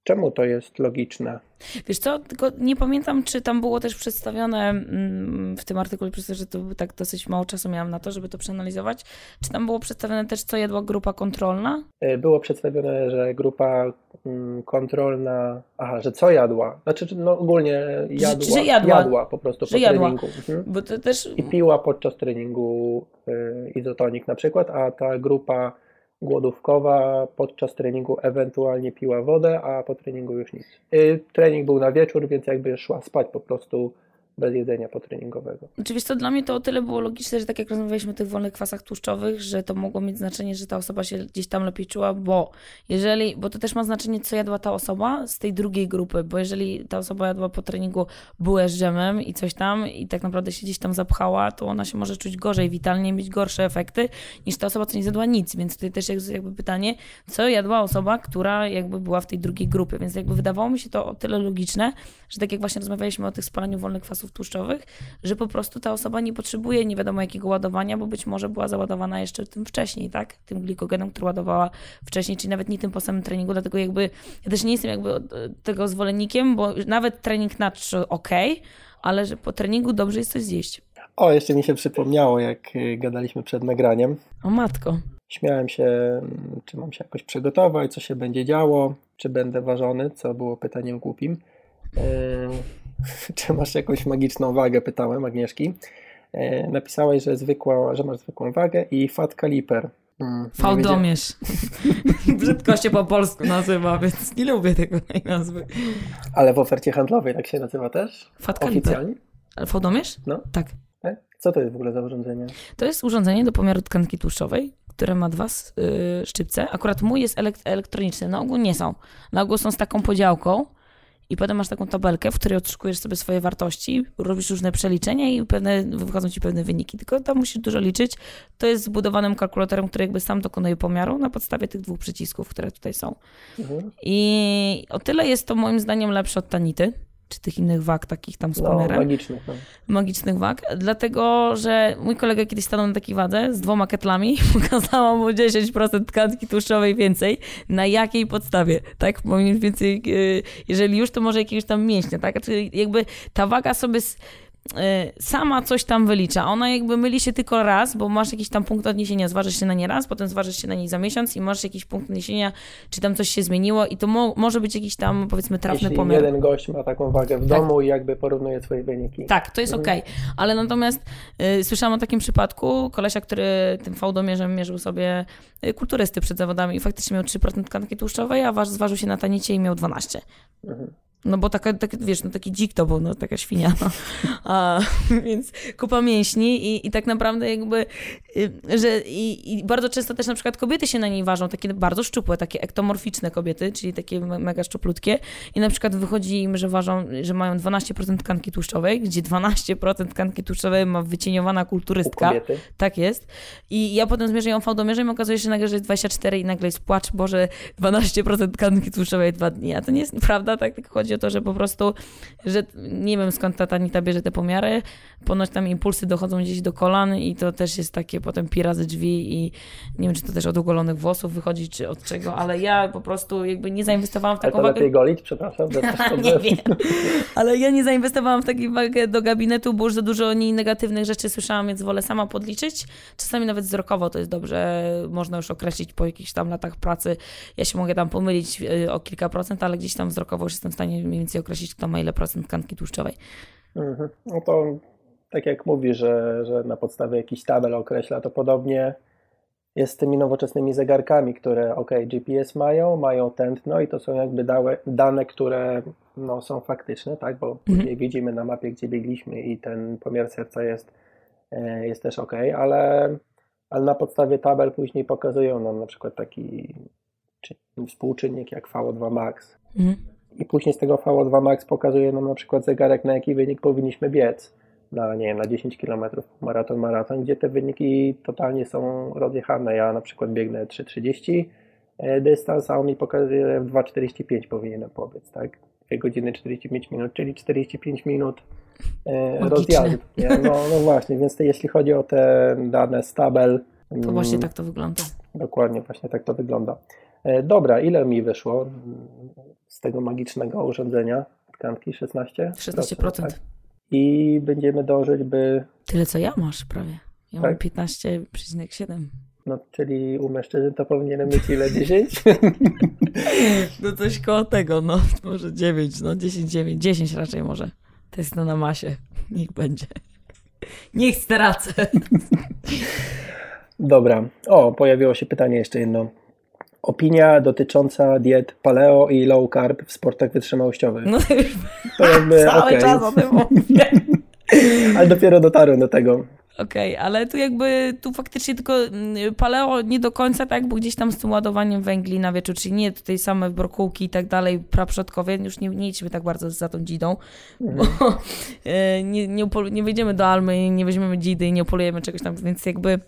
Czemu to jest logiczne?
Wiesz co, tylko nie pamiętam, czy tam było też przedstawione mm, w tym artykule, przez to, że to tak dosyć mało czasu miałam na to, żeby to przeanalizować. Czy tam było przedstawione też, co jadła grupa kontrolna?
E, było przedstawione, że grupa mm, kontrolna, aha, że co jadła? Znaczy, no ogólnie jadła, że, że jadła. jadła po prostu po jadła. treningu. Mhm.
Też...
I piła podczas treningu y, izotonik na przykład, a ta grupa głodówkowa, podczas treningu ewentualnie piła wodę, a po treningu już nic. Y, trening był na wieczór, więc jakby szła spać po prostu bez jedzenia potreningowego.
Oczywiście to dla mnie to o tyle było logiczne, że tak jak rozmawialiśmy o tych wolnych kwasach tłuszczowych, że to mogło mieć znaczenie, że ta osoba się gdzieś tam lepiej czuła, bo jeżeli, bo to też ma znaczenie, co jadła ta osoba z tej drugiej grupy, bo jeżeli ta osoba jadła po treningu bułę z i coś tam i tak naprawdę się gdzieś tam zapchała, to ona się może czuć gorzej witalnie, mieć gorsze efekty niż ta osoba, co nie zjadła nic, więc tutaj też jakby pytanie, co jadła osoba, która jakby była w tej drugiej grupie, więc jakby wydawało mi się to o tyle logiczne, że tak jak właśnie rozmawialiśmy o tych spalaniu wolnych kwasów kwasów tłuszczowych, że po prostu ta osoba nie potrzebuje nie wiadomo jakiego ładowania, bo być może była załadowana jeszcze tym wcześniej, tak? Tym glikogenem, który ładowała wcześniej, czyli nawet nie tym po samym treningu, dlatego jakby ja też nie jestem jakby tego zwolennikiem, bo nawet trening na ok, ale że po treningu dobrze jest coś zjeść.
O, jeszcze mi się przypomniało, jak y, gadaliśmy przed nagraniem.
O matko.
Śmiałem się, czy mam się jakoś przygotować, co się będzie działo, czy będę ważony, co było pytaniem głupim. Yy, czy masz jakąś magiczną wagę, pytałem Agnieszki. E, napisałeś, że, zwykła, że masz zwykłą wagę i fat kaliper.
Hmm, Fałdomierz. Brzydko się po polsku nazywa, więc nie lubię tego nazwy.
Ale w ofercie handlowej tak się nazywa też?
Fat Oficjalnie? Fałdomierz?
No.
Tak.
E? Co to jest w ogóle za urządzenie?
To jest urządzenie do pomiaru tkanki tłuszczowej, które ma dwa yy, szczypce. Akurat mój jest elektroniczny, na ogół nie są. Na ogół są z taką podziałką, i potem masz taką tabelkę, w której odszukujesz sobie swoje wartości, robisz różne przeliczenia i pewne, wychodzą ci pewne wyniki. Tylko tam musisz dużo liczyć. To jest zbudowanym kalkulatorem, który jakby sam dokonuje pomiaru na podstawie tych dwóch przycisków, które tutaj są. Mhm. I o tyle jest to moim zdaniem lepsze od Tanity, czy tych innych wag takich tam z
No, magicznych. No.
magicznych wag, dlatego, że mój kolega kiedyś stanął na takiej wadze z dwoma ketlami, pokazała mu 10% tkanki tłuszczowej więcej. Na jakiej podstawie, tak? Mniej więcej, y, jeżeli już, to może jakiegoś tam mięśnia, tak? Czyli jakby ta waga sobie sama coś tam wylicza. Ona jakby myli się tylko raz, bo masz jakiś tam punkt odniesienia, zważysz się na nie raz, potem zważysz się na niej za miesiąc i masz jakiś punkt odniesienia, czy tam coś się zmieniło i to mo- może być jakiś tam, powiedzmy, trafny
Jeśli
pomiar.
jeden gość ma taką wagę w
Tak.
domu i jakby porównuje swoje wyniki.
Tak, to jest okej. Ale natomiast y, słyszałam o takim przypadku kolesia, który tym fałdomierzem mierzył sobie y, kulturysty przed zawodami i faktycznie miał 3% tkanki tłuszczowej, a waż zważył się na tanicie i miał 12.
Mhm.
No bo taka, tak, wiesz, no taki dzik to był, no taka świnia. No. A, więc kupa mięśni i, i tak naprawdę jakby, y, że i, i bardzo często też na przykład kobiety się na niej ważą, takie bardzo szczupłe, takie ektomorficzne kobiety, czyli takie me- mega szczuplutkie i na przykład wychodzi im, że ważą, że mają 12% tkanki tłuszczowej, gdzie 12% tkanki tłuszczowej ma wycieniowana
U
kulturystka.
kobiety.
Tak jest. I ja potem zmierzę ją fałdomierzem i okazuje się nagle, że jest 24 i nagle jest płacz, Boże, 12% tkanki tłuszczowej dwa dni. A to nie jest prawda, tak? Tylko chodzi o to, że po prostu, że nie wiem skąd ta Tanita bierze te pomiary, ponoć tam impulsy dochodzą gdzieś do kolan i to też jest takie potem pi razy drzwi i nie wiem, czy to też od ogolonych włosów wychodzi, czy od czego, ale ja po prostu jakby nie zainwestowałam w taką wagę.
lepiej golić, przepraszam. to
Nie wiem. Ale ja nie zainwestowałam w taką wagę do gabinetu, bo już za dużo o niej negatywnych rzeczy słyszałam, więc wolę sama podliczyć. Czasami nawet wzrokowo to jest dobrze, można już określić po jakichś tam latach pracy. Ja się mogę tam pomylić y, o kilka procent, ale gdzieś tam wzrokowo już jestem w stanie mniej więcej określić, kto ma ile procent tkanki tłuszczowej.
Mhm. No to tak jak mówi, że, że na podstawie jakichś tabel określa, to podobnie jest z tymi nowoczesnymi zegarkami, które ok, GPS mają, mają tętno i to są jakby dałe, dane, które no, są faktyczne, tak, bo później widzimy na mapie, gdzie biegliśmy i ten pomiar serca jest, e, jest też ok, ale, ale na podstawie tabel później pokazują nam na przykład taki czy, współczynnik jak VO2 max,
Mhm.
I później z tego VO2 max pokazuje nam na przykład zegarek, na jaki wynik powinniśmy biec. Na, nie wiem, na 10 km maraton, maraton, gdzie te wyniki totalnie są rozjechane. Ja na przykład biegnę 3,30 e, dystans, a on mi pokazuje, że w 2,45 powinienem pobiec, tak? 2 godziny 45 minut, czyli 45 minut e, rozjazdu. No, no właśnie, więc jeśli chodzi o te dane z tabel,
To
mm,
właśnie tak to wygląda.
Dokładnie, właśnie tak to wygląda. E, Dobra, ile mi wyszło z tego magicznego urządzenia tkanki? 16?
16%.
tak? I będziemy dążyć, by,
Tyle co ja masz prawie. Ja
Tak?
mam 15,7.
no, czyli u mężczyzn to powinienem mieć ile? 10?
No coś koło tego, no może 9, no 10, 9, 10 raczej może. To jest no na masie. Niech będzie. Niech stracę.
Dobra. O, pojawiło się pytanie jeszcze jedno. Opinia dotycząca diet paleo i low carb w sportach wytrzymałościowych.
No to już
To jakby,
cały
okej,
czas o tym mówię.
ale dopiero dotarłem do tego.
Okej, ale tu jakby, tu faktycznie tylko mm, paleo nie do końca tak, bo gdzieś tam z tym ładowaniem węgli na wieczór, czyli nie tutaj same brokułki i tak dalej, praprzodkowie, już nie, nie idźmy tak bardzo za tą dzidą, bo e, nie, nie, nie wejdziemy do Almy, nie weźmiemy dzidy i nie upolujemy czegoś tam, więc jakby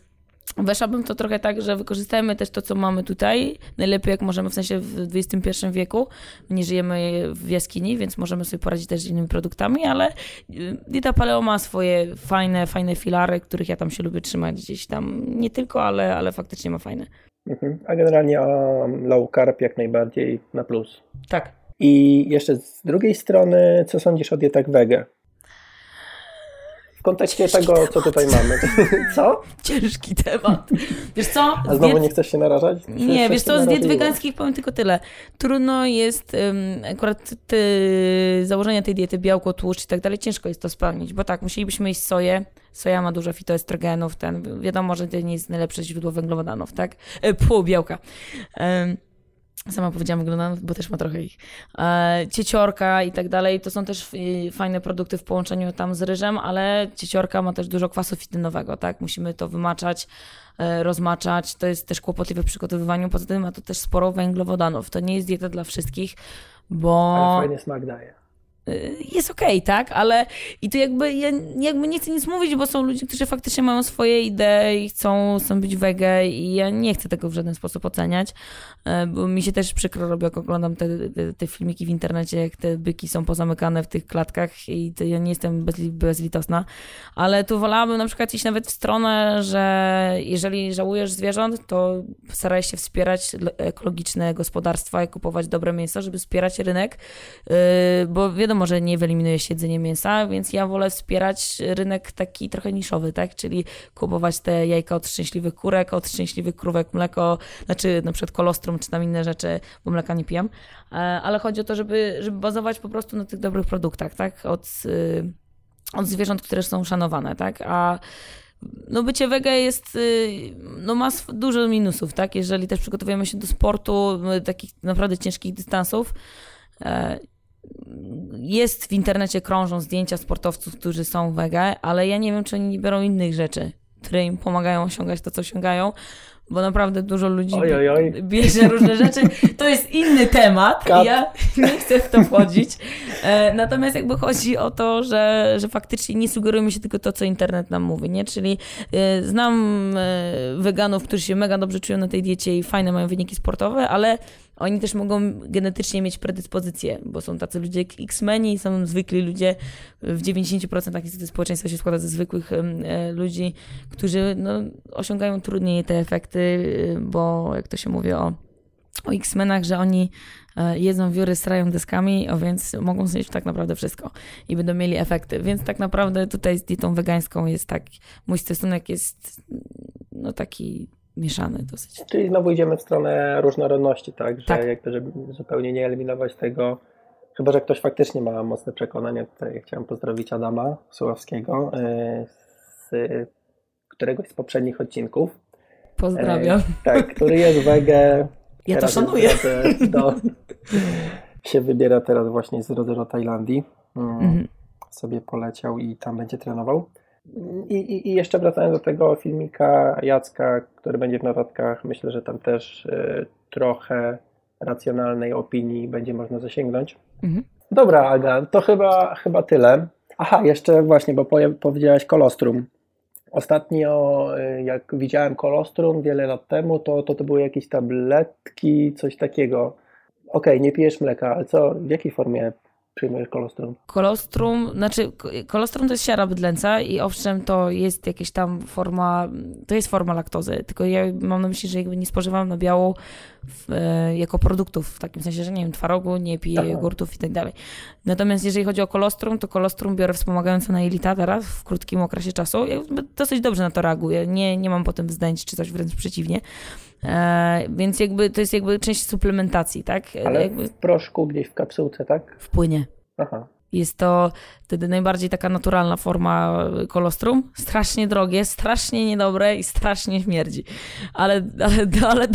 weszłabym to trochę tak, że wykorzystajmy też to, co mamy tutaj, najlepiej jak możemy, w sensie w XXI wieku, nie żyjemy w jaskini, więc możemy sobie poradzić też z innymi produktami, ale y, dieta paleo ma swoje fajne, fajne filary, których ja tam się lubię trzymać gdzieś tam, nie tylko, ale, ale faktycznie ma fajne.
Mhm. A generalnie o low carb jak najbardziej na plus.
Tak.
I jeszcze z drugiej strony, co sądzisz o dietach wege? W kontekście
Ciężki
tego, co tutaj mamy. Co?
Ciężki temat. Wiesz co?
A znowu
diet-
nie chcesz się narażać?
Nie, wiesz co, z diet wegańskich powiem tylko tyle. Trudno jest ym, akurat te, założenia tej diety, białko, tłuszcz i tak dalej, ciężko jest to spełnić, bo tak, musielibyśmy jeść soję, soja ma dużo fitoestrogenów, ten, wiadomo, że to nie jest najlepsze źródło węglowodanów, tak? E, pół białka. Ym, Sama powiedziałam węglowodanów, bo też ma trochę ich. E, cieciorka i tak dalej, to są też y, fajne produkty w połączeniu tam z ryżem, ale cieciorka ma też dużo kwasu fitynowego, tak? Musimy to wymaczać, e, rozmaczać. To jest też kłopotliwe w przygotowywaniu. Poza tym ma to też sporo węglowodanów. To nie jest dieta dla wszystkich, bo
Ale fajny smak daje.
Y, jest okej, okay, tak? Ale i to jakby ja jakby nie chcę nic mówić, bo są ludzie, którzy faktycznie mają swoje idee i chcą, chcą być wege i ja nie chcę tego w żaden sposób oceniać, y, bo mi się też przykro robi, jak oglądam te, te, te filmiki w internecie, jak te byki są pozamykane w tych klatkach i ja nie jestem bez, bezlitosna, ale tu wolałabym na przykład iść nawet w stronę, że jeżeli żałujesz zwierząt, to staraj się wspierać ekologiczne gospodarstwa i kupować dobre mięso, żeby wspierać rynek, y, bo wiadomo, może nie wyeliminuje się jedzenie mięsa, więc ja wolę wspierać rynek taki trochę niszowy, tak? Czyli kupować te jajka od szczęśliwych kurek, od szczęśliwych krówek, mleko, znaczy na przykład kolostrum, czy tam inne rzeczy, bo mleka nie pijam. E, ale chodzi o to, żeby, żeby bazować po prostu na tych dobrych produktach, tak? Od, y, od zwierząt, które są szanowane, tak? A no bycie wege jest, y, no ma dużo minusów, tak? Jeżeli też przygotowujemy się do sportu, y, takich naprawdę ciężkich dystansów, e, jest w internecie krążą zdjęcia sportowców, którzy są wege, ale ja nie wiem, czy oni nie biorą innych rzeczy, które im pomagają osiągać to, co osiągają, bo naprawdę dużo ludzi oj, oj, oj. bierze różne rzeczy. To jest inny temat. Kat. Ja nie chcę w to wchodzić. E, natomiast jakby chodzi o to, że, że faktycznie nie sugerujmy się tylko to, co internet nam mówi, nie? Czyli e, znam e, weganów, którzy się mega dobrze czują na tej diecie i fajne mają wyniki sportowe, ale oni też mogą genetycznie mieć predyspozycje, bo są tacy ludzie jak X-meni, są zwykli ludzie, w 90% niestety społeczeństwa się składa ze zwykłych e, ludzi, którzy no, osiągają trudniej te efekty, y, bo jak to się mówi o, o X-menach, że oni e, jedzą wióry, strają deskami, a więc mogą zjeść tak naprawdę wszystko i będą mieli efekty. Więc tak naprawdę tutaj z dietą wegańską jest tak, mój stosunek jest no taki mieszany dosyć.
Czyli znowu idziemy w stronę różnorodności, tak? Że tak. jakby żeby zupełnie nie eliminować tego, chyba że ktoś faktycznie ma mocne przekonania. Tutaj chciałem pozdrowić Adama Słowskiego e, z któregoś z poprzednich odcinków.
Pozdrawiam. E,
tak, który jest wege.
Ja to szanuję. Do,
się wybiera teraz właśnie z do Tajlandii. Mm, mhm. Sobie poleciał i tam będzie trenował. I, i, jeszcze wracając do tego filmika Jacka, który będzie w notatkach, myślę, że tam też y, trochę racjonalnej opinii będzie można zasięgnąć. Mhm. Dobra, Aga, to chyba, chyba tyle. Aha, jeszcze właśnie, bo powiedziałaś kolostrum. Ostatnio, y, jak widziałem kolostrum wiele lat temu, to to, to były jakieś tabletki, coś takiego. Okej, okay, nie pijesz mleka, ale co, w jakiej formie przyjmujesz kolostrum?
Kolostrum, znaczy kolostrum to jest siara bydlęca i owszem to jest jakaś tam forma, to jest forma laktozy, tylko ja mam na myśli, że jakby nie spożywam na białą w, e, jako produktów, w takim sensie, że nie wiem, twarogu, nie piję Aha. jogurtów i tak dalej. Natomiast jeżeli chodzi o kolostrum, to kolostrum biorę wspomagające na jelita teraz w krótkim okresie czasu. Ja dosyć dobrze na to reaguję, nie, nie mam potem wzdęć czy coś wręcz przeciwnie. E, więc jakby to jest jakby część suplementacji, tak?
Ale
jakby...
w proszku gdzieś w kapsułce, tak?
W płynie. Aha. Jest to wtedy najbardziej taka naturalna forma kolostrum. Strasznie drogie, strasznie niedobre i strasznie śmierdzi. Ale, ale, ale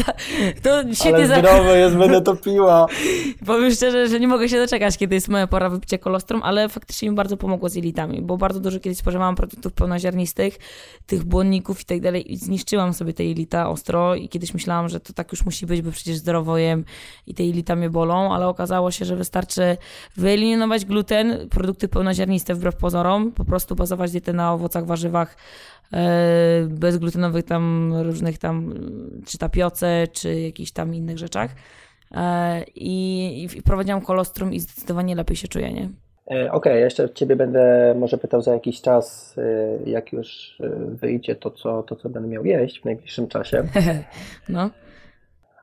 to świetnie...
Ale zdrowe jest, będę to piła.
Powiem szczerze, że nie mogę się doczekać, kiedy jest moja pora wypicia kolostrum, ale faktycznie mi bardzo pomogło z jelitami, bo bardzo dużo kiedyś spożywałam produktów pełnoziarnistych, tych błonników i tak dalej i zniszczyłam sobie te jelita ostro i kiedyś myślałam, że to tak już musi być, bo przecież zdrowo jem i te jelita mnie bolą, ale okazało się, że wystarczy wyeliminować gluten, produkty pełnoziarniste ziarniste wbrew pozorom, po prostu bazować dietę na owocach, warzywach e, bezglutenowych tam różnych tam, czy tapioce, czy jakichś tam innych rzeczach. E, I, i prowadziłam kolostrum i zdecydowanie lepiej się czuję, nie?
E, okej, okay, jeszcze Ciebie będę może pytał za jakiś czas, jak już wyjdzie to co, to, co będę miał jeść w najbliższym czasie.
no.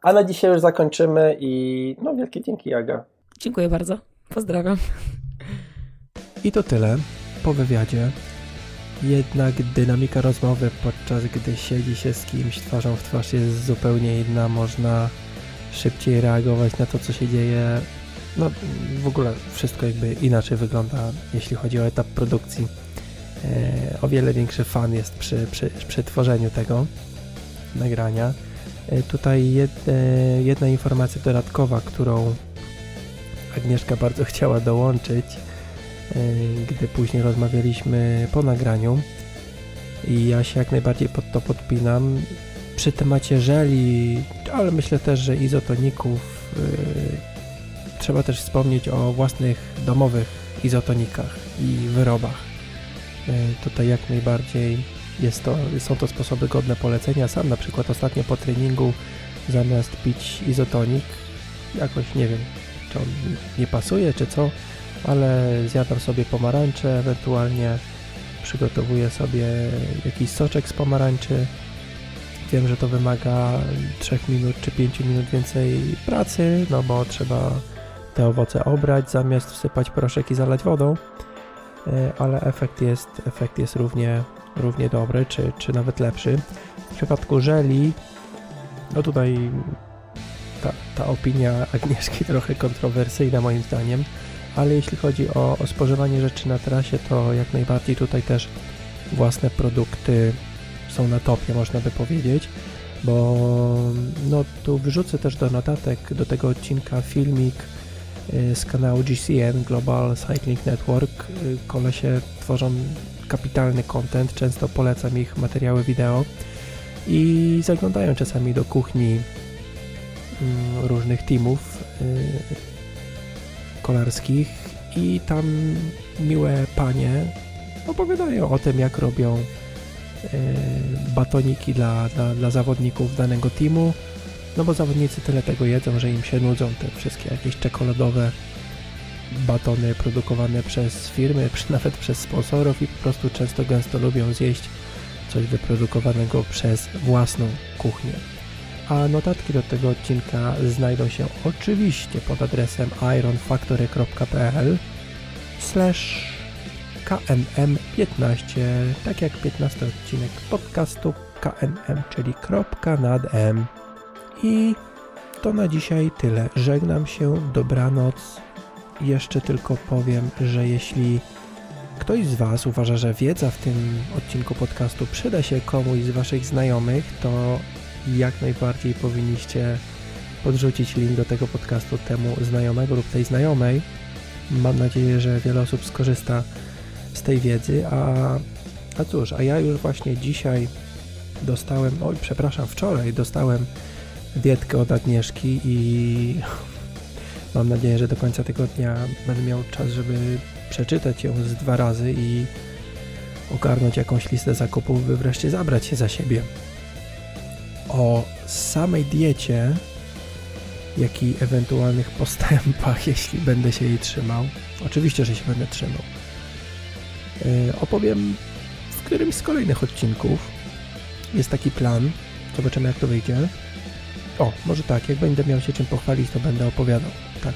A na dzisiaj już zakończymy i no wielkie dzięki, Jaga.
Dziękuję bardzo. Pozdrawiam.
I to tyle po wywiadzie. Jednak dynamika rozmowy podczas gdy siedzi się z kimś twarzą w twarz jest zupełnie inna. Można szybciej reagować na to, co się dzieje. No, w ogóle wszystko jakby inaczej wygląda, jeśli chodzi o etap produkcji. E, o wiele większy fan jest przy, przy, przy tworzeniu tego nagrania. E, tutaj e, jedna informacja dodatkowa, którą Agnieszka bardzo chciała dołączyć gdy później rozmawialiśmy po nagraniu i ja się jak najbardziej pod to podpinam. Przy temacie żeli, ale myślę też, że izotoników yy, trzeba też wspomnieć o własnych domowych
izotonikach i wyrobach. E, tutaj jak najbardziej jest to, są to sposoby godne polecenia. Sam na przykład ostatnio po treningu zamiast pić izotonik, jakoś nie wiem, czy on nie pasuje, czy co, ale zjadam sobie pomarańcze, ewentualnie przygotowuję sobie jakiś soczek z pomarańczy. Wiem, że to wymaga 3 minut czy 5 minut więcej pracy, no bo trzeba te owoce obrać zamiast wsypać proszek i zalać wodą, e, ale efekt jest, efekt jest równie, równie dobry, czy, czy nawet lepszy. W przypadku żeli, no tutaj ta, ta opinia Agnieszki trochę kontrowersyjna moim zdaniem, ale jeśli chodzi o, o spożywanie rzeczy na trasie, to jak najbardziej tutaj też własne produkty są na topie, można by powiedzieć, bo no tu wrzucę też do notatek do tego odcinka filmik y, z kanału GCN, Global Cycling Network. Y, kolesie tworzą kapitalny content, często polecam ich materiały wideo i zaglądają czasami do kuchni mm, różnych teamów y, kolarskich i tam miłe panie opowiadają o tym, jak robią e, batoniki dla, dla, dla zawodników danego teamu, no bo zawodnicy tyle tego jedzą, że im się nudzą te wszystkie jakieś czekoladowe batony produkowane przez firmy, nawet przez sponsorów i po prostu często gęsto lubią zjeść coś wyprodukowanego przez własną kuchnię a notatki do tego odcinka znajdą się oczywiście pod adresem ironfactory.pl slash KMM15, tak jak 15 odcinek podcastu KMM, czyli kropka nad M. I to na dzisiaj tyle. Żegnam się, dobranoc. Jeszcze tylko powiem, że jeśli ktoś z Was uważa, że wiedza w tym odcinku podcastu przyda się komuś z Waszych znajomych, to jak najbardziej powinniście podrzucić link do tego podcastu temu znajomego lub tej znajomej. Mam nadzieję, że wiele osób skorzysta z tej wiedzy, a, a cóż, a ja już właśnie dzisiaj dostałem, oj przepraszam, wczoraj dostałem dietkę od Agnieszki i mam nadzieję, że do końca tygodnia będę miał czas, żeby przeczytać ją z dwa razy i ogarnąć jakąś listę zakupów, by wreszcie zabrać się za siebie o samej diecie, jak i ewentualnych postępach, jeśli będę się jej trzymał. Oczywiście, że się będę trzymał. Yy, opowiem w którymś z kolejnych odcinków. Jest taki plan. Zobaczymy, jak to wyjdzie. O, może tak, jak będę miał się czym pochwalić, to będę opowiadał. Tak.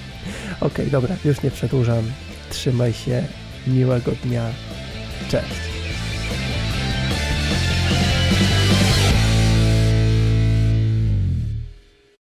ok, dobra, już nie przedłużam. Trzymaj się. Miłego dnia. Cześć.